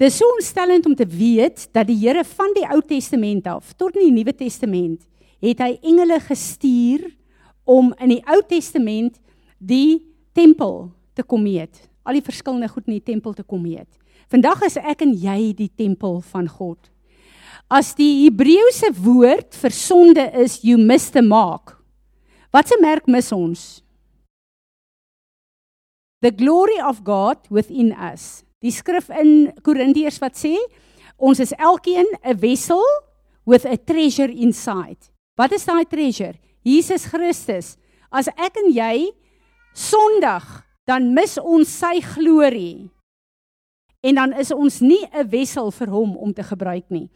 dis so ontstellend om te weet dat die Here van die Ou Testament af tot in die Nuwe Testament het hy engele gestuur om in die Ou Testament die tempel te kom meet. Al die verskillende goed in die tempel te kom meet. Vandag is ek en jy die tempel van God. As die Hebreëse woord vir sonde is you miss the mark. Wat 'n merk mis ons? The glory of God within us. Die skrif in Korintiërs wat sê ons is elkeen 'n wessel with a treasure inside. Wat is daai treasure? Jesus Christus. As ek en jy Sondag dan mis ons sy glorie. En dan is ons nie 'n wessel vir hom om te gebruik nie.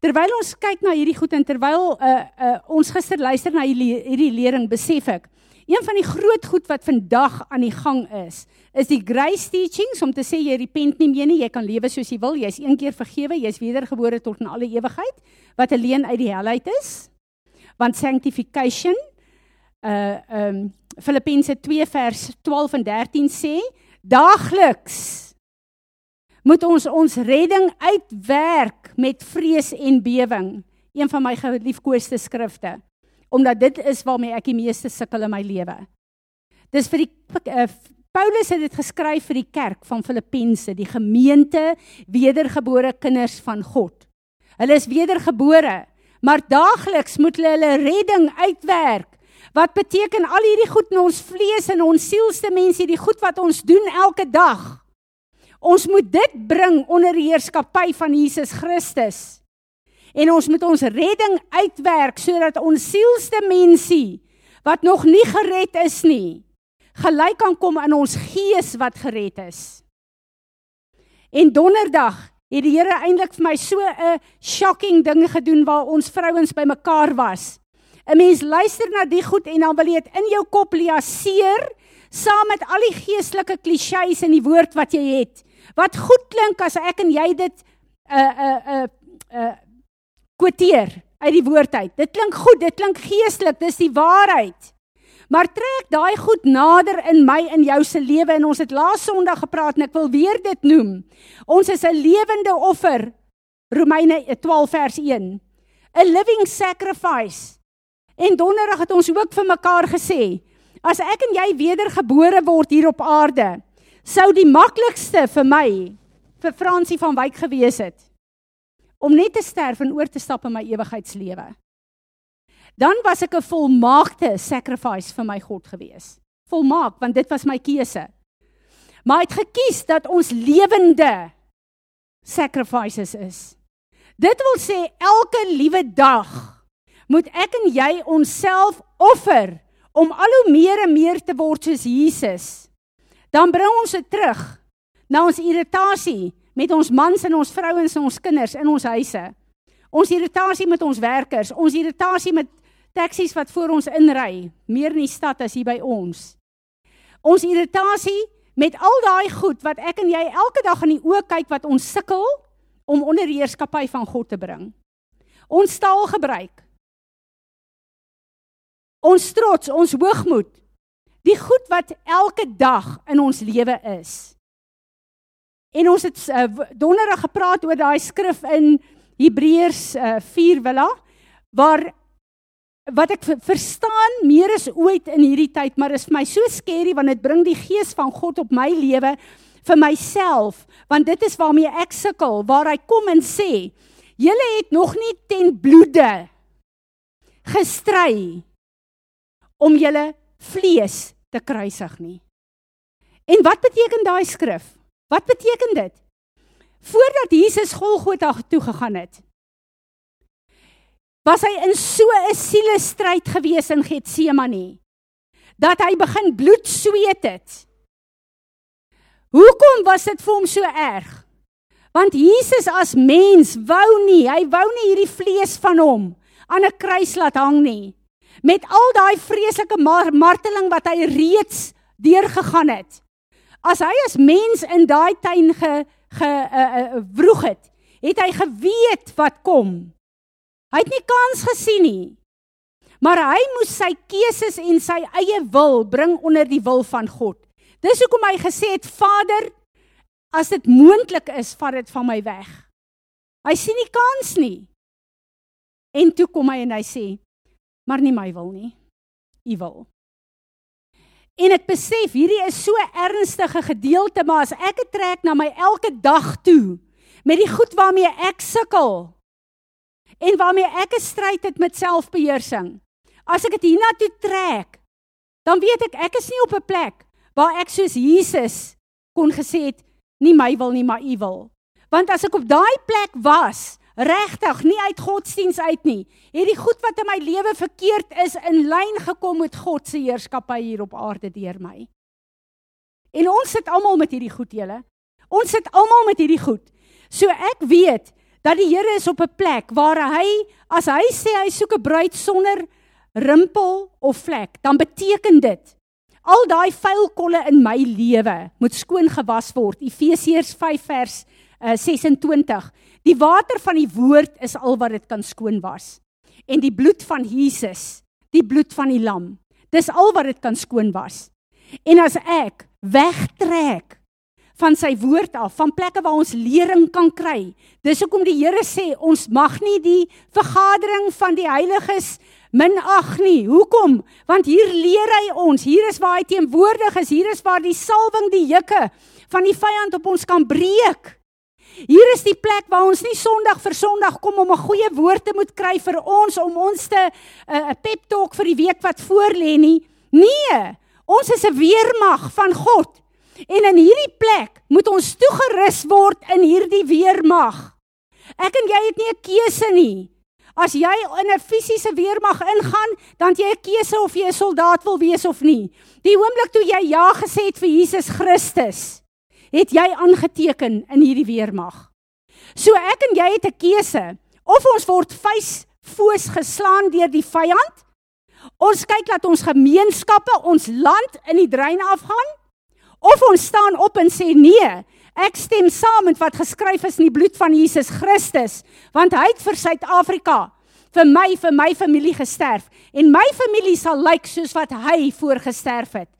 Terwyl ons kyk na hierdie goed en terwyl uh uh ons gister luister na hierdie hierdie lering, besef ek een van die groot goed wat vandag aan die gang is, is die grace teachings om te sê jy repent nie meer nie, jy kan lewe soos jy wil, jy's een keer vergewe, jy's wedergebore tot in alle ewigheid, wat alleen uit die hel uit is. Want sanctification uh um Filippense 2 vers 12 en 13 sê daagliks moet ons ons redding uitwerk met vrees en bewing een van my geliefkoeste skrifte omdat dit is waarmee ek die meeste sukkel in my lewe dis vir die uh, Paulus het dit geskryf vir die kerk van Filippense die gemeente wedergebore kinders van God hulle is wedergebore maar daagliks moet hulle hulle redding uitwerk Wat beteken al hierdie goed in ons vlees en ons sielste mense, hierdie goed wat ons doen elke dag? Ons moet dit bring onder die heerskappy van Jesus Christus. En ons moet ons redding uitwerk sodat ons sielste mense wat nog nie gered is nie, gelyk kan kom aan ons gees wat gered is. En donderdag het die Here eintlik vir my so 'n shocking ding gedoen waar ons vrouens bymekaar was. 'n Mens luister na die goed en dan wil jy dit in jou kop liaseer saam met al die geestelike klisjées in die woord wat jy het. Wat goed klink as ek en jy dit 'n uh, 'n uh, 'n uh, 'n uh, kwoteer uit die woord uit. Dit klink goed, dit klink geestelik, dis die waarheid. Maar trek daai goed nader in my en jou se lewe en ons het laas Sondag gepraat en ek wil weer dit noem. Ons is 'n lewende offer. Romeine 12 vers 1. 'n living sacrifice. En donderdag het ons ook vir mekaar gesê, as ek en jy wedergebore word hier op aarde, sou die maklikste vir my vir Fransie van Wyk gewees het om net te sterf en oor te stap in my ewigheidslewe. Dan was ek 'n volmaakte sacrifice vir my God gewees. Volmaak, want dit was my keuse. Maar hy het gekies dat ons lewende sacrifices is. Dit wil sê elke liewe dag moet ek en jy onsself offer om al hoe meer en meer te word soos Jesus. Dan bring ons dit terug na ons irritasie met ons mans en ons vrouens en ons kinders in ons huise. Ons irritasie met ons werkers, ons irritasie met taksies wat voor ons inry, meer in die stad as hier by ons. Ons irritasie met al daai goed wat ek en jy elke dag in die oë kyk wat ons sukkel om onder heerskappy van God te bring. Ons taalgebruik ons trots, ons hoogmoed, die goed wat elke dag in ons lewe is. En ons het uh, donderdag gepraat oor daai skrif in Hebreërs uh, 4 willa waar wat ek verstaan meer as ooit in hierdie tyd, maar is vir my so skerry want dit bring die gees van God op my lewe vir myself, want dit is waarmee ek sukkel, waar hy kom en sê, julle het nog nie ten bloede gestry om julle vlees te kruisig nie. En wat beteken daai skrif? Wat beteken dit? Voordat Jesus Golgotha toe gegaan het, was hy in so 'n siele stryd gewees in Getsemane dat hy begin bloed sweet het. Hoekom was dit vir hom so erg? Want Jesus as mens wou nie, hy wou nie hierdie vlees van hom aan 'n kruis laat hang nie met al daai vreeslike mar marteling wat hy reeds deurgegaan het. As hy as mens in daai tuin ge ge uh, uh, vroeg het, het hy geweet wat kom. Hy het nie kans gesien nie. Maar hy moes sy keuses en sy eie wil bring onder die wil van God. Dis hoekom hy gesê het: "Vader, As dit moontlik is, vat dit van my weg. Hy sien nie kans nie. En toe kom hy en hy sê, maar nie my wil nie. U wil. En ek besef hierdie is so ernstige gedeelte, maar as ek dit trek na my elke dag toe met die goed waarmee ek sukkel en waarmee ek 'n stryd het met selfbeheersing. As ek dit hiernatoe trek, dan weet ek ek is nie op 'n plek waar ek soos Jesus kon gesê het nie my wil nie, maar u wil. Want as ek op daai plek was, regtig nie uit godsdiens uit nie, het die goed wat in my lewe verkeerd is in lyn gekom met God se heerskappy hier op aarde deur my. En ons sit almal met hierdie goed julle. Ons sit almal met hierdie goed. So ek weet dat die Here is op 'n plek waar hy as hy sê hy soek 'n bruid sonder rimpel of vlek, dan beteken dit al daai vuil kolle in my lewe moet skoon gewas word. Efesiërs 5 vers uh, 26. Die water van die woord is al wat dit kan skoon was. En die bloed van Jesus, die bloed van die lam, dis al wat dit kan skoon was. En as ek wegtrek van sy woord af, van plekke waar ons lering kan kry. Dis hoekom die Here sê ons mag nie die vergadering van die heiliges minag nie. Hoekom? Want hier leer hy ons. Hier is waar hy teenwoordig is. Hier is waar die salwing die juke van die vyand op ons kan breek. Hier is die plek waar ons nie Sondag vir Sondag kom om 'n goeie woord te moet kry vir ons om ons te eh, 'n uh, pep talk vir die week wat voorlê nie. Nee, ons is 'n weermag van God. En in hierdie plek moet ons toegerus word in hierdie weermag. Ek en jy het nie 'n keuse nie. As jy in 'n fisiese weermag ingaan, dan het jy 'n keuse of jy 'n soldaat wil wees of nie. Die oomblik toe jy ja gesê het vir Jesus Christus, het jy aangeteken in hierdie weermag. So ek en jy het 'n keuse. Of ons word vuis foos geslaan deur die vyand. Ons kyk dat ons gemeenskappe, ons land in die drein afgaan Of ons staan op en sê nee, ek stem saam met wat geskryf is in die bloed van Jesus Christus, want hy het vir Suid-Afrika, vir my, vir my familie gesterf en my familie sal lyk soos wat hy voorgesterf het.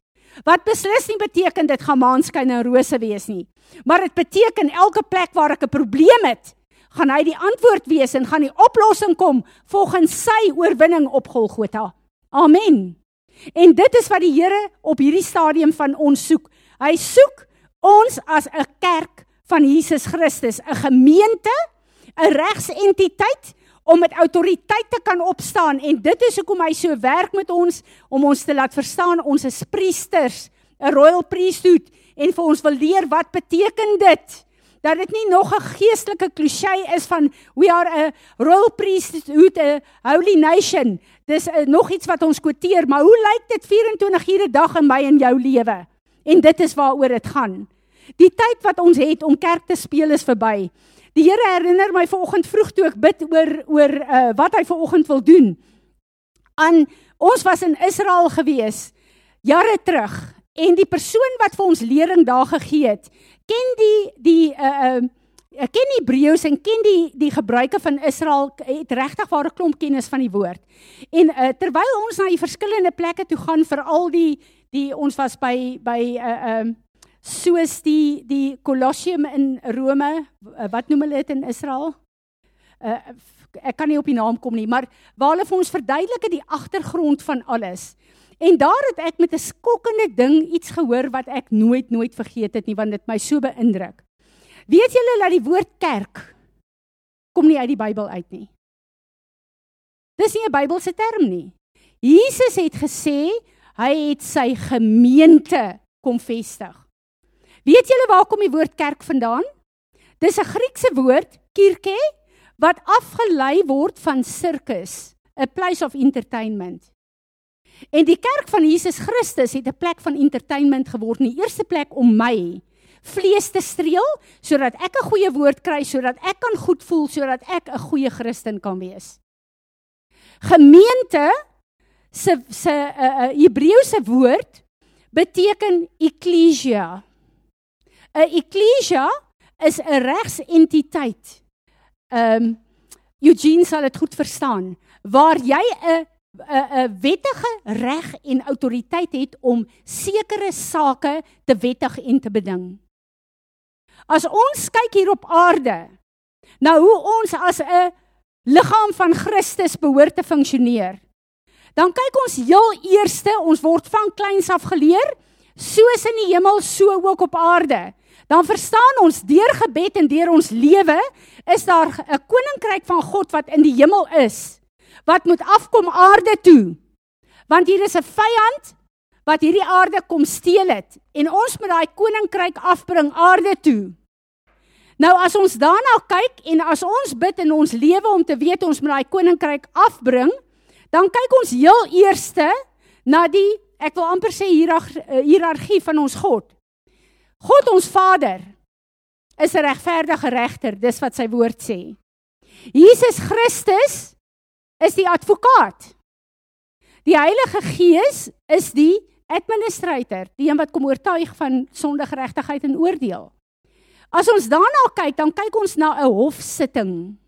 Wat beslis nie beteken dit gaan maanskyn en rose wees nie, maar dit beteken elke plek waar ek 'n probleem het, gaan hy die antwoord wees en gaan die oplossing kom volgens sy oorwinning op Golgotha. Amen. En dit is wat die Here op hierdie stadium van ons soek. Hy soek ons as 'n kerk van Jesus Christus, 'n gemeente, 'n regsentiteit om met autoriteit te kan opstaan en dit is hoekom hy so werk met ons om ons te laat verstaan ons is priesters, 'n royal priesthood en vir ons wil leer wat beteken dit? Dat dit nie nog 'n geestelike klise is van we are a royal priesthood, a holy nation. Dis uh, nog iets wat ons quoteer, maar hoe lyk dit 24 ure dag in my en jou lewe? En dit is waaroor dit gaan. Die tyd wat ons het om kerk te speel is verby. Die Here herinner my vanoggend vroeg toe ek bid oor oor uh, wat hy vanoggend wil doen. Aan ons was in Israel gewees jare terug en die persoon wat vir ons lering daar gegee het, ken die die uh uh ken Hebreëus en ken die die gebruike van Israel het regtig ware klomp kennis van die woord. En uh, terwyl ons na die verskillende plekke toe gaan vir al die die ons was by by uh, uh, soos die die Colosseum in Rome, wat noem hulle dit in Israel? Uh, ek kan nie op die naam kom nie, maar waar hulle vir ons verduidelik die agtergrond van alles. En daar het ek met 'n skokkende ding iets gehoor wat ek nooit nooit vergeet het nie, want dit my so beïndruk. Weet julle dat die woord kerk kom nie uit die Bybel uit nie. Dis nie 'n Bybelse term nie. Jesus het gesê Hy het sy gemeente kom vestig. Weet julle waar kom die woord kerk vandaan? Dis 'n Griekse woord, kirke, wat afgelei word van circus, a place of entertainment. En die kerk van Jesus Christus het 'n plek van entertainment geword in die eerste plek om my vlees te streel sodat ek 'n goeie woord kry sodat ek kan goed voel sodat ek 'n goeie Christen kan wees. Gemeente se se 'n uh, uh, Hebreëse woord beteken ekklesia. 'n Ekklesia is 'n regsentiteit. Ehm um, Eugene sal dit goed verstaan waar jy 'n 'n 'n wettige reg en autoriteit het om sekere sake te wettig en te beding. As ons kyk hier op aarde, nou hoe ons as 'n liggaam van Christus behoort te funksioneer. Dan kyk ons heel eerste, ons word van kleins af geleer, soos in die hemel, so ook op aarde. Dan verstaan ons deur gebed en deur ons lewe is daar 'n koninkryk van God wat in die hemel is wat moet afkom aarde toe. Want hier is 'n vyand wat hierdie aarde kom steel het en ons moet daai koninkryk afbring aarde toe. Nou as ons daarna kyk en as ons bid in ons lewe om te weet ons moet daai koninkryk afbring, dan kyk ons heel eerste na die ek wil amper sê eh, hiërargie van ons God. God ons Vader is 'n regverdige regter, dis wat sy woord sê. Jesus Christus is die advokaat. Die Heilige Gees is die administrator, die een wat kom oortuig van sondige geregtigheid en oordeel. As ons daarna kyk, dan kyk ons na 'n hofsitting.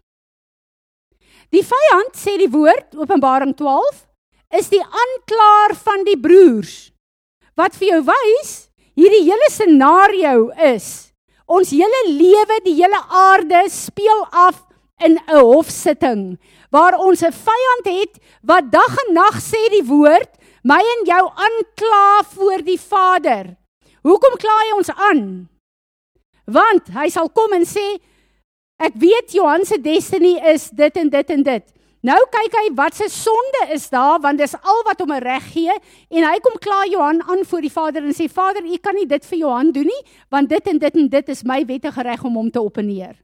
Die vyand sê die woord Openbaring 12 is die aanklaer van die broers. Wat vir jou wys, hierdie hele scenario is ons hele lewe, die hele aarde speel af in 'n hofsitting waar ons 'n vyand het wat dag en nag sê die woord, my en jou aankla voor die Vader. Hoekom kla hy ons aan? Want hy sal kom en sê ek weet Johan se destiny is dit en dit en dit. Nou kyk hy wat se sonde is daar want dis al wat hom reg gee en hy kom kla Johan aan voor die Vader en sê Vader, u kan nie dit vir Johan doen nie want dit en dit en dit is my wettige reg om hom te opneer.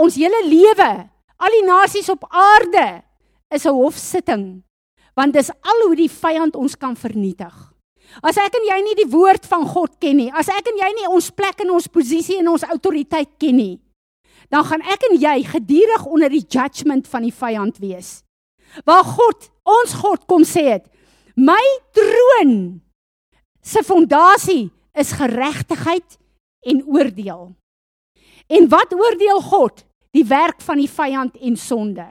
Ons hele lewe, al die nasies op aarde is 'n hofsitting want dis al hoe die vyand ons kan vernietig. As ek en jy nie die woord van God ken nie, as ek en jy nie ons plek en ons posisie en ons autoriteit ken nie, dan gaan ek en jy gedurig onder die judgment van die vyand wees. Waar God, ons God kom sê het, my troon se fondasie is geregtigheid en oordeel. En wat oordeel God? Die werk van die vyand en sonde.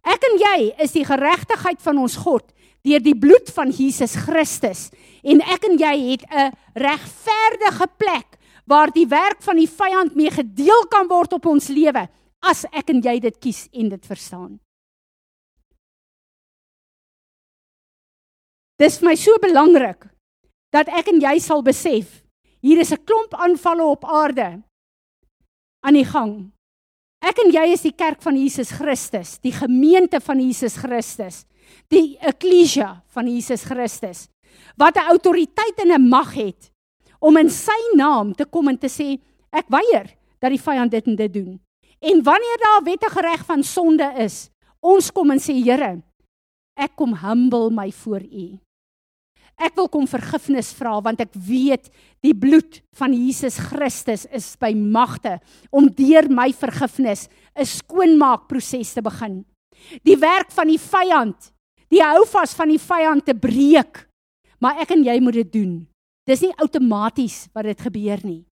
Ek en jy is die geregtigheid van ons God deur die bloed van Jesus Christus en ek en jy het 'n regverdige plek waar die werk van die vyand mee gedeel kan word op ons lewe as ek en jy dit kies en dit verstaan. Dis vir my so belangrik dat ek en jy sal besef hier is 'n klomp aanvalle op aarde aan die gang. Ek en jy is die kerk van Jesus Christus, die gemeente van Jesus Christus die eklesia van Jesus Christus wat 'n autoriteit en 'n mag het om in sy naam te kom en te sê ek weier dat die vyand dit en dit doen. En wanneer daar wettige reg van sonde is, ons kom en sê Here, ek kom humble my voor U. Ek wil kom vergifnis vra want ek weet die bloed van Jesus Christus is by magte om deur my vergifnis 'n skoonmaakproses te begin. Die werk van die vyand die houvas van die vyand te breek. Maar ek en jy moet dit doen. Dis nie outomaties wat dit gebeur nie.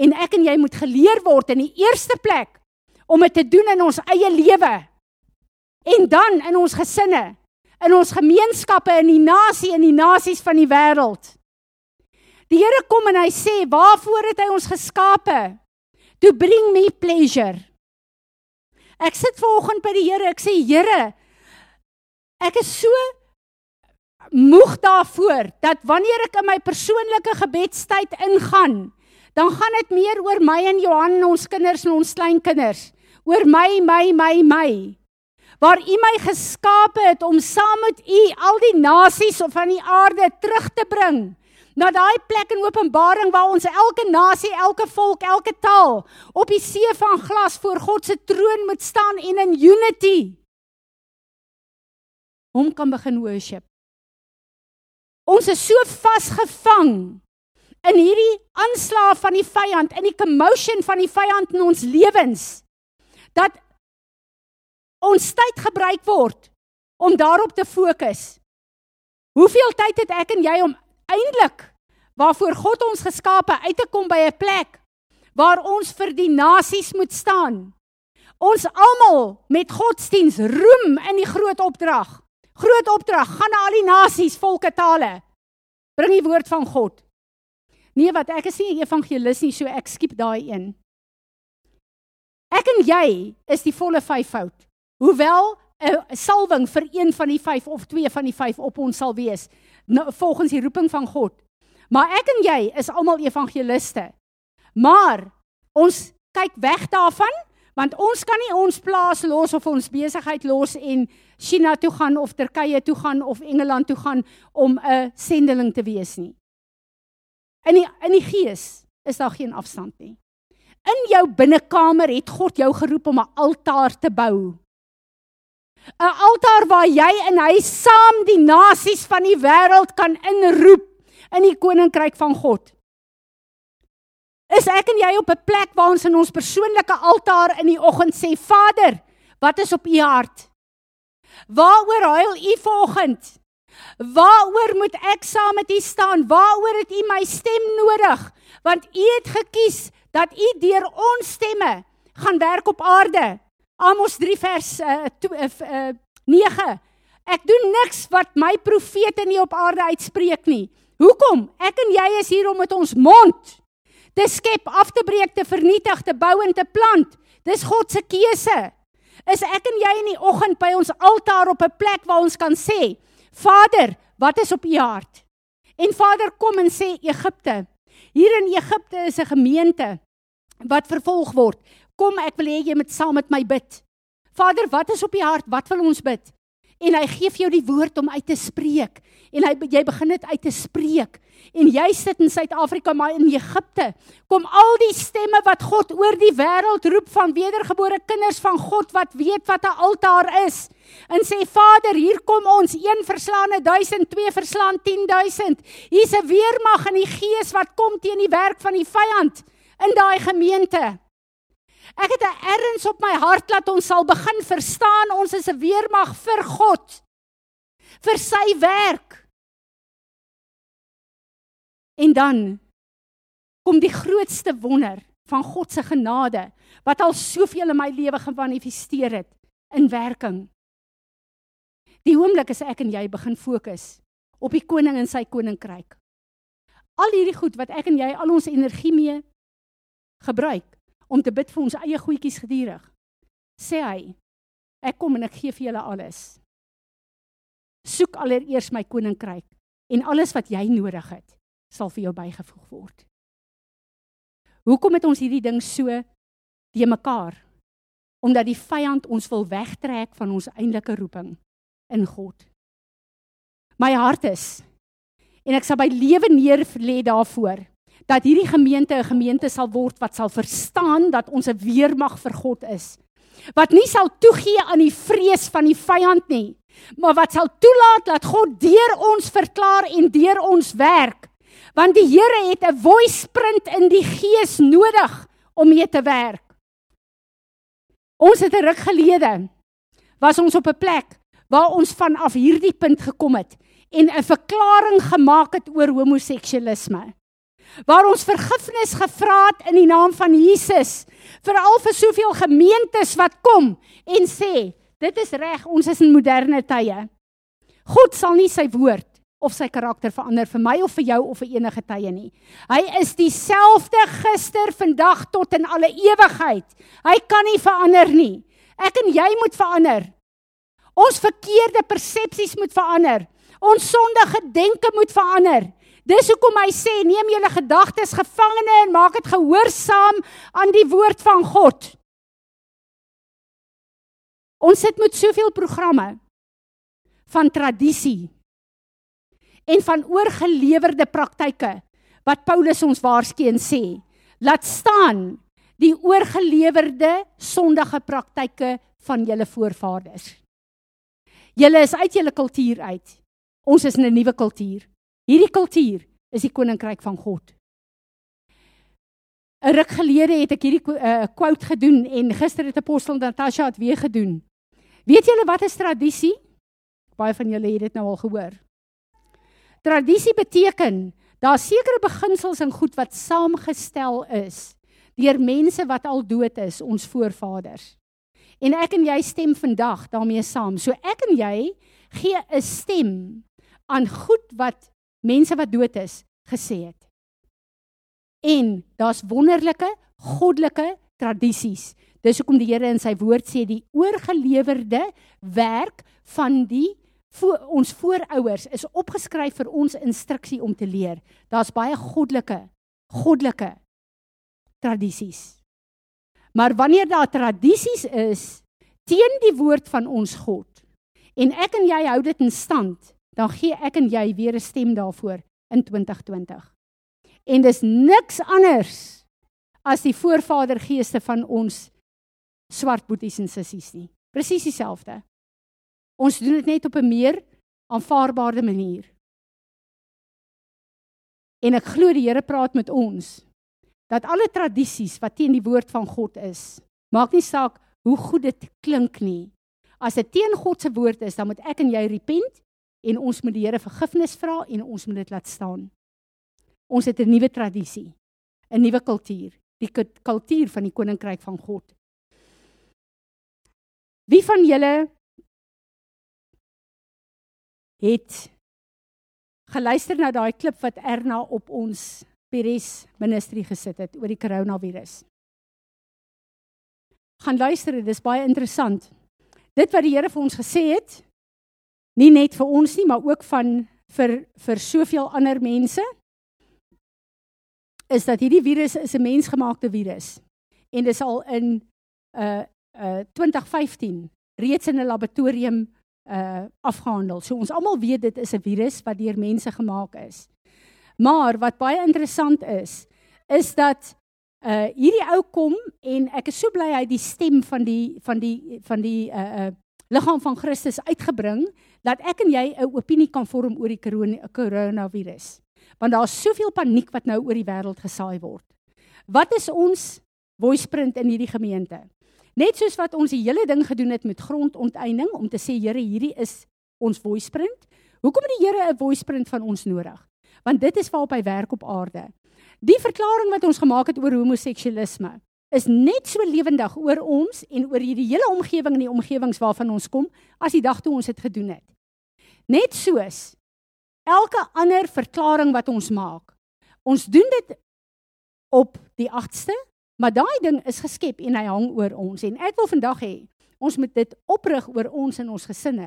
En ek en jy moet geleer word in die eerste plek om dit te doen in ons eie lewe. En dan in ons gesinne, in ons gemeenskappe, in die nasie en die nasies van die wêreld. Die Here kom en hy sê, "Waarvoor het hy ons geskape? To bring me pleasure." Ek sit vanoggend by die Here, ek sê, "Here, Ek is so moeg daarvoor dat wanneer ek in my persoonlike gebedstyd ingaan, dan gaan dit meer oor my en Johan en ons kinders en ons kleinkinders, oor my, my, my, my. Waar U my geskape het om saam met U al die nasies van die aarde terug te bring na daai plek in Openbaring waar ons elke nasie, elke volk, elke taal op die see van glas voor God se troon moet staan en in unity hom kan begin worship. Ons is so vasgevang in hierdie aanslag van die vyand, in die commotion van die vyand in ons lewens dat ons tyd gebruik word om daarop te fokus. Hoeveel tyd het ek en jy om eintlik waarvoor God ons geskape uit te kom by 'n plek waar ons vir die nasies moet staan. Ons almal met godsdiens roem in die groot opdrag. Groot opdrag, gaan na al die nasies, volke, tale. Bring die woord van God. Nee, wat ek is nie 'n evangelis nie, so ek skiep daai een. Ek en jy is die volle vyfvoud. Hoewel 'n salwing vir een van die vyf of twee van die vyf op ons sal wees, volgens die roeping van God. Maar ek en jy is almal evangeliste. Maar ons kyk weg daarvan want ons kan nie ons plaas los of ons besigheid los en China toe gaan of Turkye toe gaan of Engeland toe gaan om 'n sendeling te wees nie. In die in die gees is daar geen afstand nie. In jou binnekamer het God jou geroep om 'n altaar te bou. 'n Altaar waar jy en hy saam die nasies van die wêreld kan inroep in die koninkryk van God. Is ek en jy op 'n plek waar ons in ons persoonlike altaar in die oggend sê Vader, wat is op u hart? Waaroor huil u vanoggend? Waaroor moet ek saam met u staan? Waaroor het u my stem nodig? Want u het gekies dat u deur ons stemme gaan werk op aarde. Amos 3 vers uh, to, uh, uh, 9. Ek doen niks wat my profete nie op aarde uitspreek nie. Hoekom? Ek en jy is hier om met ons mond te skep, af te breek, te vernietig, te bou en te plant. Dis God se keuse. Is ek en jy in die oggend by ons altaar op 'n plek waar ons kan sê, Vader, wat is op u hart? En Vader kom en sê Egipte. Hier in Egipte is 'n gemeente wat vervolg word. Kom, ek wil hê jy moet saam met my bid. Vader, wat is op u hart? Wat wil ons bid? En hy gee vir jou die woord om uit te spreek. En hy jy begin dit uit te spreek. En jy sit in Suid-Afrika maar in Egipte kom al die stemme wat God oor die wêreld roep van wedergebore kinders van God wat weet wat 'n altaar is en sê Vader hier kom ons een verslaane 1000 twee verslaan 10000 hier's 'n weermag in die gees wat kom teen die werk van die vyand in daai gemeente. Ek het 'n erns op my hart dat ons sal begin verstaan ons is 'n weermag vir God vir sy werk En dan kom die grootste wonder van God se genade wat al soveel in my lewe gemanifesteer het in werking. Die oomblik as ek en jy begin fokus op die koning en sy koninkryk. Al hierdie goed wat ek en jy al ons energie mee gebruik om te bid vir ons eie goedjies gedurig. Sê hy, ek kom en ek gee vir julle alles. Soek allereers my koninkryk en alles wat jy nodig het sal vir jou bygevoeg word. Hoekom het ons hierdie ding so te mekaar? Omdat die vyand ons wil wegtrek van ons eintlike roeping in God. My hart is en ek sal by lewe neer lê daarvoor dat hierdie gemeente 'n gemeente sal word wat sal verstaan dat ons 'n weermag vir God is. Wat nie sal toegee aan die vrees van die vyand nie, maar wat sal toelaat dat God deur ons verklaar en deur ons werk Want die Here het 'n voice print in die gees nodig om mee te werk. Ons het 'n ruk gelede was ons op 'n plek waar ons vanaf hierdie punt gekom het en 'n verklaring gemaak het oor homoseksualisme. Waar ons vergifnis gevra het in die naam van Jesus vir al vir soveel gemeentes wat kom en sê, dit is reg, ons is in moderne tye. God sal nie sy woord of sy karakter verander vir my of vir jou of vir enige tye nie. Hy is dieselfde gister, vandag tot in alle ewigheid. Hy kan nie verander nie. Ek en jy moet verander. Ons verkeerde persepsies moet verander. Ons sondige denke moet verander. Dis hoekom hy sê neem julle gedagtes gevangene en maak dit gehoorsaam aan die woord van God. Ons sit met soveel programme van tradisie en van oorgelewerde praktyke wat Paulus ons waarskyn sê. Laat staan die oorgelewerde sondige praktyke van julle voorvaders. Julle is uit julle kultuur uit. Ons is in 'n nuwe kultuur. Hierdie kultuur is die koninkryk van God. 'n Ruk gelede het ek hierdie 'n uh, quote gedoen en gister het apostel Natasha dit weer gedoen. Weet julle wat is tradisie? Baie van julle het dit nou al gehoor. Tradisie beteken daar sekere beginsels en goed wat saamgestel is deur mense wat al dood is, ons voorvaders. En ek en jy stem vandag daarmee saam. So ek en jy gee 'n stem aan goed wat mense wat dood is gesê het. En daar's wonderlike goddelike tradisies. Dis hoekom die Here in sy woord sê die oorgelewerde werk van die voor, ons voorouers is opgeskryf vir ons instruksie om te leer. Daar's baie goddelike goddelike tradisies. Maar wanneer daar tradisies is teen die woord van ons God en ek en jy hou dit in stand, dan gee ek en jy weer 'n stem daarvoor in 2020. En dis niks anders as die voorvadergeeste van ons swart boeties en sissies nie. Presies dieselfde. Ons doen dit net op 'n meer aanvaarbare manier. En ek glo die Here praat met ons dat alle tradisies wat teen die woord van God is, maak nie saak hoe goed dit klink nie. As dit teen God se woord is, dan moet ek en jy repent en ons moet die Here vergifnis vra en ons moet dit laat staan. Ons het 'n nuwe tradisie, 'n nuwe kultuur, die kultuur van die koninkryk van God. Wie van julle het geluister na daai klip wat Erna op ons Peres ministerie gesit het oor die koronavirus. Gaan luister, dit is baie interessant. Dit wat die Here vir ons gesê het, nie net vir ons nie, maar ook van vir vir soveel ander mense, is dat hierdie virus is 'n mensgemaakte virus. En dit is al in uh uh 2015 reeds in 'n laboratorium uh afgehandel. So ons almal weet dit is 'n virus wat deur mense gemaak is. Maar wat baie interessant is, is dat uh hierdie ou kom en ek is so bly hy die stem van die van die van die uh uh liggaam van Christus uitgebring dat ek en jy 'n opinie kan vorm oor die koronavirus. Want daar's soveel paniek wat nou oor die wêreld gesaai word. Wat is ons voiceprint in hierdie gemeente? Net soos wat ons die hele ding gedoen het met grondonteiening om te sê Here, hierdie is ons voiceprint. Hoekom het die Here 'n voiceprint van ons nodig? Want dit is waarop hy werk op aarde. Die verklaring wat ons gemaak het oor homoseksualisme is net so lewendig oor ons en oor hierdie hele omgewing en die omgewings waarvan ons kom as die dag toe ons dit gedoen het. Net soos elke ander verklaring wat ons maak. Ons doen dit op die 8ste Maar daai ding is geskep en hy hang oor ons en ek wil vandag hê ons moet dit oprig oor ons en ons gesinne.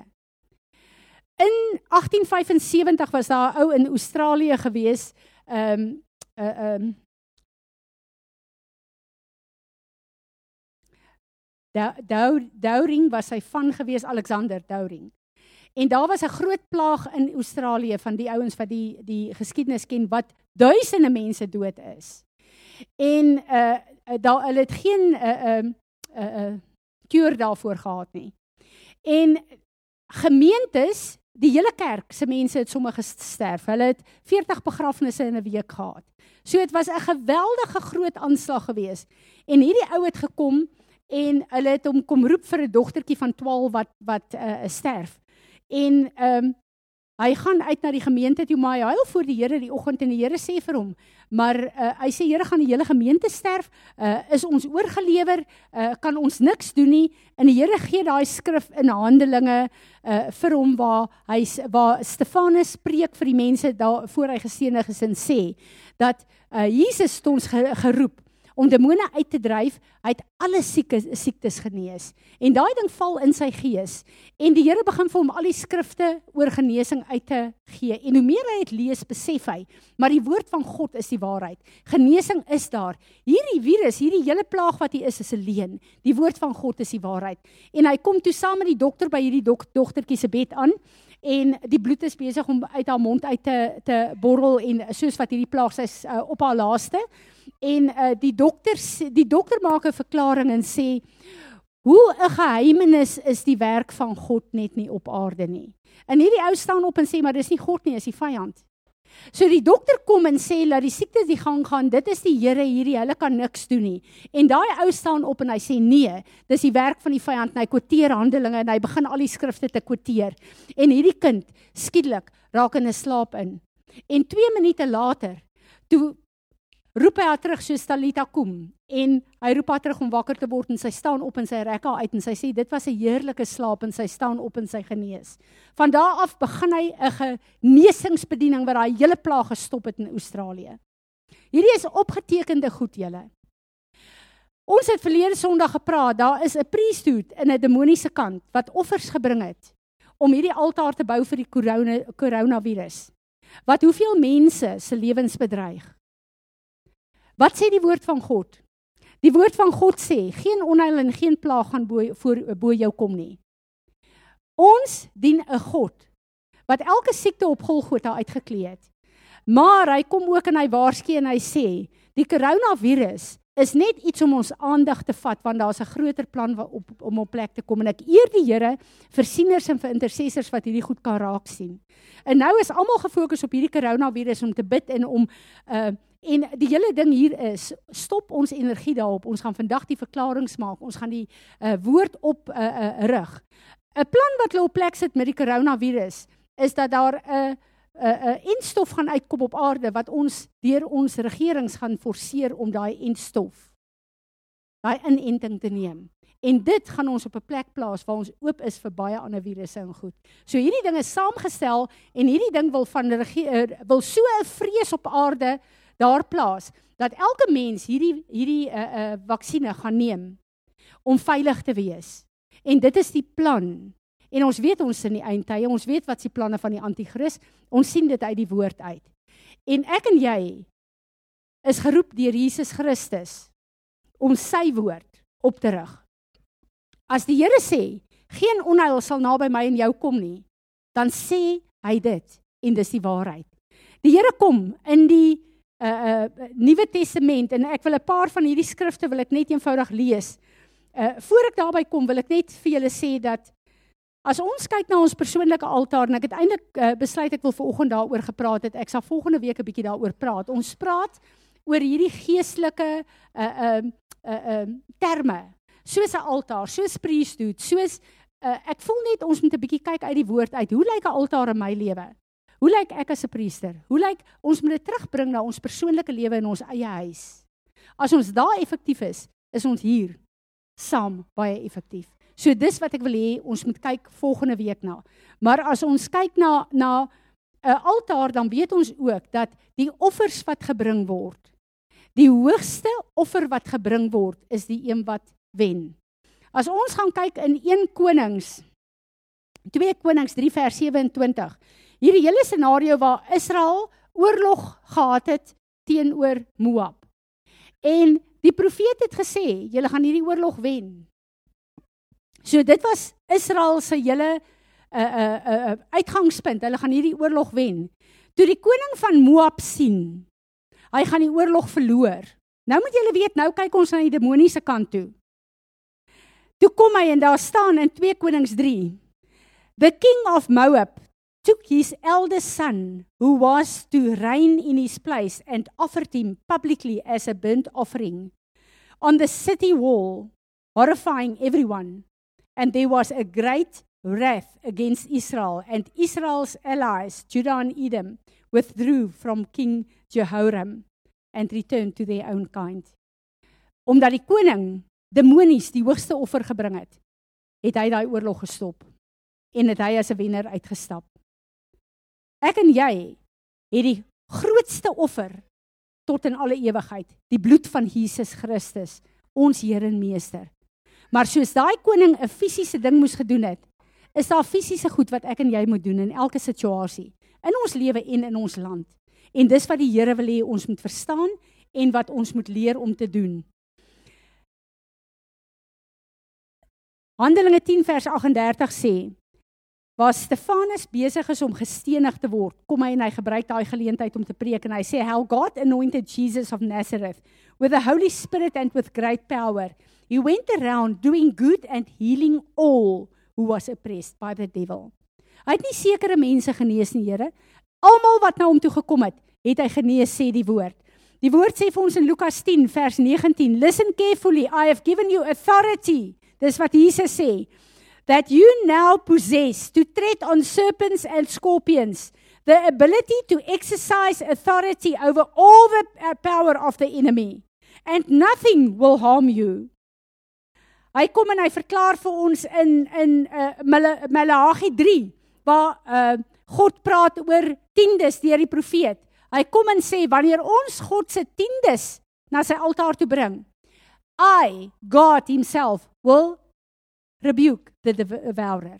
In 1875 was daar 'n ou in Australië gewees, ehm um, 'n uh, ehm um, Douring was sy van gewees Alexander Douring. En daar was 'n groot plaag in Australië van die ouens wat die die geskiedenis ken wat duisende mense dood is. En uh, daar hulle het geen 'n uh, um, 'n uh, 'n uh, kuur daarvoor gehad nie. En gemeentes, die hele kerk se mense het sommer gesterf. Hulle het 40 begrafnisse in 'n week gehad. So dit was 'n geweldige groot aanslag geweest. En hierdie ou het gekom en hulle het hom kom roep vir 'n dogtertjie van 12 wat wat 'n uh, sterf. En ehm um, Hy gaan uit na die gemeente toe maar hy huil voor die Here die oggend en die Here sê vir hom, maar uh, hy sê Here gaan die hele gemeente sterf, uh, is ons oorgelewer, uh, kan ons niks doen nie. En die Here gee daai skrif in Handelinge uh, vir hom waar hy waar Stefanus preek vir die mense daar voor hy geseënig is en sê dat uh, Jesus het ons geroep om demone uit te dryf, hy het alle siekes siektes genees. En daai ding val in sy gees en die Here begin vir hom al die skrifte oor genesing uit te gee. En hoe meer hy dit lees, besef hy, maar die woord van God is die waarheid. Genesing is daar. Hierdie virus, hierdie hele plaag wat hier is, is 'n leuen. Die woord van God is die waarheid. En hy kom toe saam met die dokter by hierdie dok dogtertjie se bed aan en die bloed is besig om uit haar mond uit te te borrel en soos wat hierdie plaag sy uh, op haar laaste en uh, die dokter die dokter maak 'n verklaring en sê hoe 'n geheimenis is die werk van God net nie op aarde nie. En hierdie ou staan op en sê maar dis nie God nie, is die vyand. So die dokter kom en sê dat die siekte die gang gaan, dit is die Here hierdie, hulle kan niks doen nie. En daai ou staan op en hy sê nee, dis die werk van die vyand en hy kwoteer Handelinge en hy begin al die skrifte te kwoteer. En hierdie kind skielik raak in 'n slaap in. En 2 minute later, toe roep hy haar terug so Stalita kom en hy roep haar terug om wakker te word en sy staan op en sy rek haar uit en sy sê dit was 'n heerlike slaap en sy staan op en sy genees. Van daar af begin hy 'n genesingsbediening wat daai hele plaag gestop het in Australië. Hierdie is opgetekende goed julle. Ons het verlede Sondag gepraat, daar is 'n priesthood in 'n demoniese kant wat offers gebring het om hierdie altaar te bou vir die corona koronavirus. Wat hoeveel mense se lewens bedreig. Wat sê die woord van God? Die woord van God sê geen onheil en geen plaag gaan bo voor bo jou kom nie. Ons dien 'n God wat elke siekte op Golgotha uitgeklee het. Maar hy kom ook en hy waarsku en hy sê die koronavirus is net iets om ons aandag te vat want daar's 'n groter plan op om op plek te kom en ek eer die Here vir sieners en vir intercessors wat hierdie goed kan raak sien. En nou is almal gefokus op hierdie koronavirus om te bid en om uh en die hele ding hier is stop ons energie daarop. Ons gaan vandag die verklaringe maak. Ons gaan die uh woord op uh, uh, rig. 'n Plan wat hulle op plek sit met die koronavirus is dat daar 'n uh, 'n uh, uh, enstof gaan uitkom op aarde wat ons deur ons regerings gaan forceer om daai enstof daai inenting te neem. En dit gaan ons op 'n plek plaas waar ons oop is vir baie ander virusse en goed. So hierdie ding is saamgestel en hierdie ding wil van regeer wil so 'n vrees op aarde daar plaas dat elke mens hierdie hierdie 'n uh, 'n uh, vaksines gaan neem om veilig te wees. En dit is die plan En ons weet ons in die eindtye, ons weet wat se planne van die anti-kris. Ons sien dit uit die woord uit. En ek en jy is geroep deur Jesus Christus om sy woord op te rig. As die Here sê, geen onheil sal naby my en jou kom nie, dan sê hy dit en dis die waarheid. Die Here kom in die uh uh Nuwe Testament en ek wil 'n paar van hierdie skrifte wil ek net eenvoudig lees. Uh voor ek daarby kom, wil ek net vir julle sê dat As ons kyk na ons persoonlike altaar en ek het eintlik uh, besluit ek wil vanoggend daaroor gepraat het. Ek sal volgende week 'n bietjie daaroor praat. Ons praat oor hierdie geestelike uh uh uh uh terme. Soos 'n altaar, soos priesthood, soos uh, ek voel net ons moet 'n bietjie kyk uit die woord uit. Hoe lyk 'n altaar in my lewe? Hoe lyk ek as 'n priester? Hoe lyk ons moet dit terugbring na ons persoonlike lewe in ons eie huis? As ons daar effektief is, is ons hier saam baie effektief. So dis wat ek wil hê ons moet kyk volgende week na. Maar as ons kyk na na 'n uh, altaar dan weet ons ook dat die offers wat gebring word, die hoogste offer wat gebring word is die een wat wen. As ons gaan kyk in 1 Konings 2 Konings 3 vers 27. Hierdie hele scenario waar Israel oorlog gehad het teenoor Moab. En die profeet het gesê, julle gaan hierdie oorlog wen. So dit was Israel se hele 'n uh, 'n uh, uh, uitgangspunt. Hulle gaan hierdie oorlog wen. Toe die koning van Moab sien, hy gaan die oorlog verloor. Nou moet julle weet, nou kyk ons na die demoniese kant toe. Toe kom hy en daar staan in 2 Konings 3. The king of Moab took his eldest son who was to reign in his place and offered him publicly as a burnt offering on the city wall horrifying everyone and there was a great wrath against Israel, and Israel's allies, Judah and Edom, withdrew from King Jehoram and returned to their own kind. Omdat die koning demonies die hoogste offer gebring het, het hy daai oorlog gestop en het hy as 'n wenner uitgestap. Ek en jy het die grootste offer tot in alle ewigheid, die bloed van Jesus Christus, ons Here en Meester. Maar soos daai koning 'n fisiese ding moes gedoen het, is daar fisiese goed wat ek en jy moet doen in elke situasie in ons lewe en in ons land. En dis wat die Here wil hê ons moet verstaan en wat ons moet leer om te doen. Handelinge 10 vers 38 sê: Waar Stefanus besig is om gestenig te word, kom hy en hy gebruik daai geleentheid om te preek en hy sê: "How God anointed Jesus of Nazareth with the Holy Spirit and with great power." He went around doing good and healing all who was oppressed by the devil. Hy het nie sekere mense genees nie, Here. Almal wat na hom toe gekom het, het hy genees, sê die woord. Die woord sê vir ons in Lukas 10 vers 19, "Listen carefully, I have given you authority." Dis wat Jesus sê. That you now possess to tread on serpents and scorpions, the ability to exercise authority over all the uh, power of the enemy, and nothing will harm you. Hy kom en hy verklaar vir ons in in uh, Maleagi 3 waar uh, God praat oor tiendes deur die profeet. Hy kom en sê wanneer ons God se tiendes na sy altaar toe bring, I, God himself, will rebuke the devourer.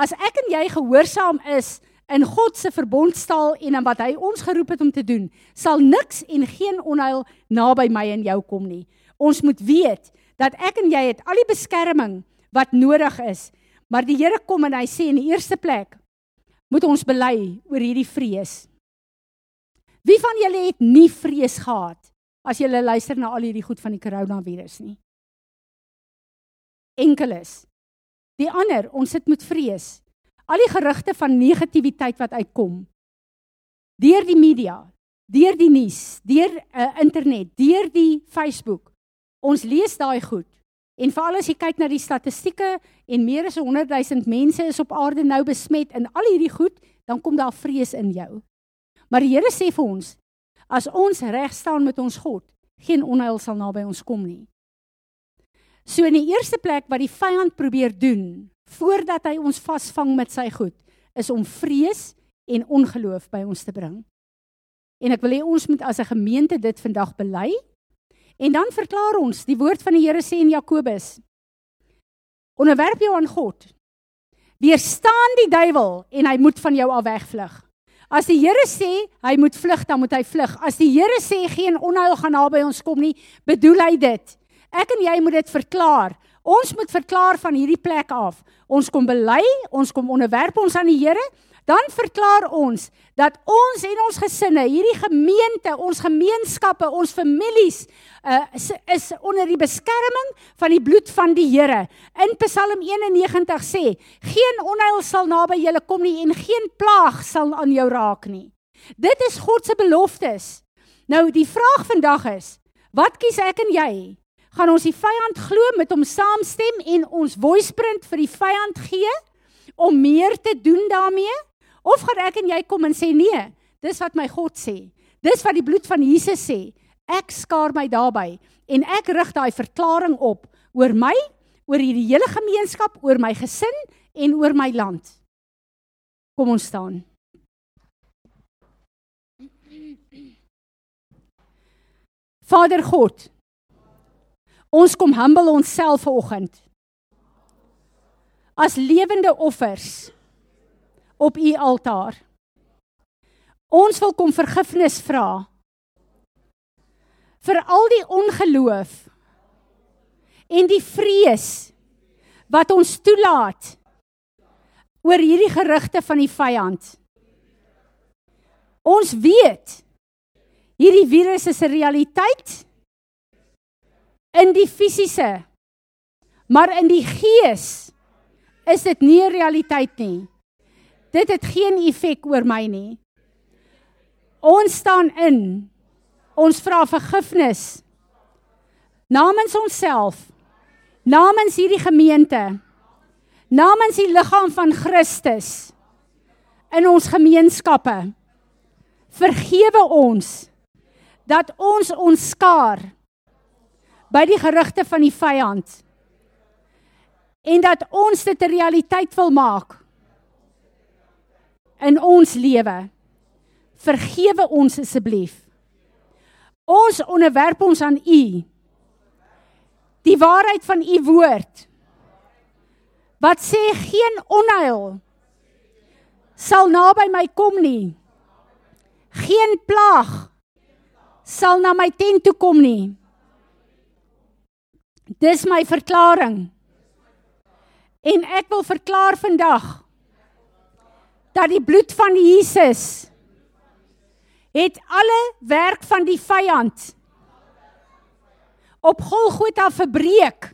As ek en jy gehoorsaam is in God se verbondstaal en in wat hy ons geroep het om te doen, sal niks en geen onheil naby my en jou kom nie. Ons moet weet dat ek en jy het al die beskerming wat nodig is. Maar die Here kom en hy sê in die eerste plek moet ons bely oor hierdie vrees. Wie van julle het nie vrees gehad as julle luister na al hierdie goed van die koronavirus nie? Enkeles. Die ander, ons sit met vrees. Al die gerugte van negativiteit wat uitkom deur die media, deur die nuus, deur uh, internet, deur die Facebook. Ons lees daai goed. En veral as jy kyk na die statistieke en meer as 100 000 mense is op aarde nou besmet in al hierdie goed, dan kom daar vrees in jou. Maar die Here sê vir ons, as ons reg staan met ons God, geen onheil sal naby ons kom nie. So in die eerste plek wat die vyand probeer doen voordat hy ons vasvang met sy goed, is om vrees en ongeloof by ons te bring. En ek wil hê ons moet as 'n gemeente dit vandag bely En dan verklaar ons, die woord van die Here sê in Jakobus: Onderwerp jou aan God. Weerstaan die duiwel en hy moet van jou af wegvlug. As die Here sê hy moet vlug, dan moet hy vlug. As die Here sê geen onheil gaan naby ons kom nie, bedoel hy dit. Ek en jy moet dit verklaar. Ons moet verklaar van hierdie plek af. Ons kom bely, ons kom onderwerp ons aan die Here dan verklaar ons dat ons en ons gesinne, hierdie gemeente, ons gemeenskappe, ons families uh, is, is onder die beskerming van die bloed van die Here. In Psalm 91 sê: "Geen onheil sal naby julle kom nie en geen plaag sal aan jou raak nie." Dit is God se beloftes. Nou die vraag vandag is: Wat kies ek en jy? Gaan ons die vyand glo met hom saamstem en ons voiceprint vir die vyand gee om meer te doen daarmee? Of gaan ek en jy kom en sê nee, dis wat my God sê. Dis wat die bloed van Jesus sê. Ek skaar my daarbey en ek rig daai verklaring op oor my, oor hierdie hele gemeenskap, oor my gesin en oor my land. Kom ons staan. Vader God, ons kom humble onsself vanoggend as lewende offers op u altaar. Ons wil kom vergifnis vra vir al die ongeloof en die vrees wat ons toelaat oor hierdie gerugte van die vyand. Ons weet hierdie virus is 'n realiteit in die fisiese maar in die gees is dit nie 'n realiteit nie dit het geen effek oor my nie. Ons staan in. Ons vra vergifnis namens onsself. Namens hierdie gemeente. Namens die liggaam van Christus in ons gemeenskappe. Vergewe ons dat ons ons skaar by die gerugte van die vyand en dat ons dit 'n realiteit wil maak in ons lewe. Vergewe ons asseblief. Ons onderwerp ons aan U. Die waarheid van U woord. Wat sê geen onheil sal naby my kom nie. Geen plaag sal na my tent toe kom nie. Dis my verklaring. En ek wil verklaar vandag dat die bloed van Jesus het alle werk van die vyand op Golgotha verbreek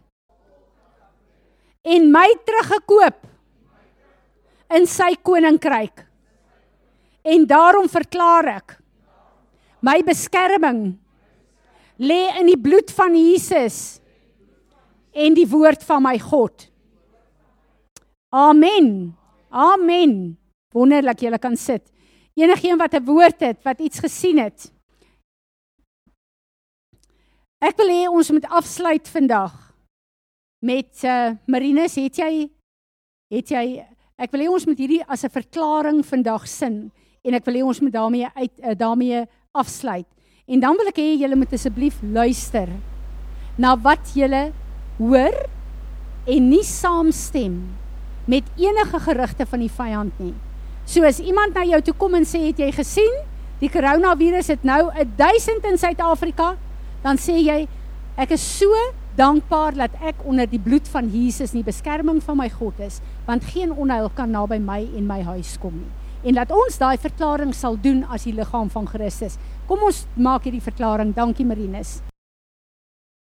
en my teruggekoop in sy koninkryk. En daarom verklaar ek my beskerming lê in die bloed van Jesus en die woord van my God. Amen. Amen. Wonderlik jy kan sit. Enigeen wat 'n woord het, wat iets gesien het. Ek wil hê ons moet afsluit vandag met uh Marinus, het jy het jy ek wil hê ons moet hierdie as 'n verklaring vandag sin en ek wil hê ons moet daarmee uit uh, daarmee afsluit. En dan wil ek hê julle moet asseblief luister na wat julle hoor en nie saamstem met enige gerugte van die vyand nie. So as iemand na jou toe kom en sê het jy gesien die koronavirus het nou 1000 in Suid-Afrika, dan sê jy ek is so dankbaar dat ek onder die bloed van Jesus in die beskerming van my God is, want geen onheil kan naby my en my huis kom nie. En dat ons daai verklaring sal doen as die liggaam van Christus. Kom ons maak hierdie verklaring. Dankie Marinus.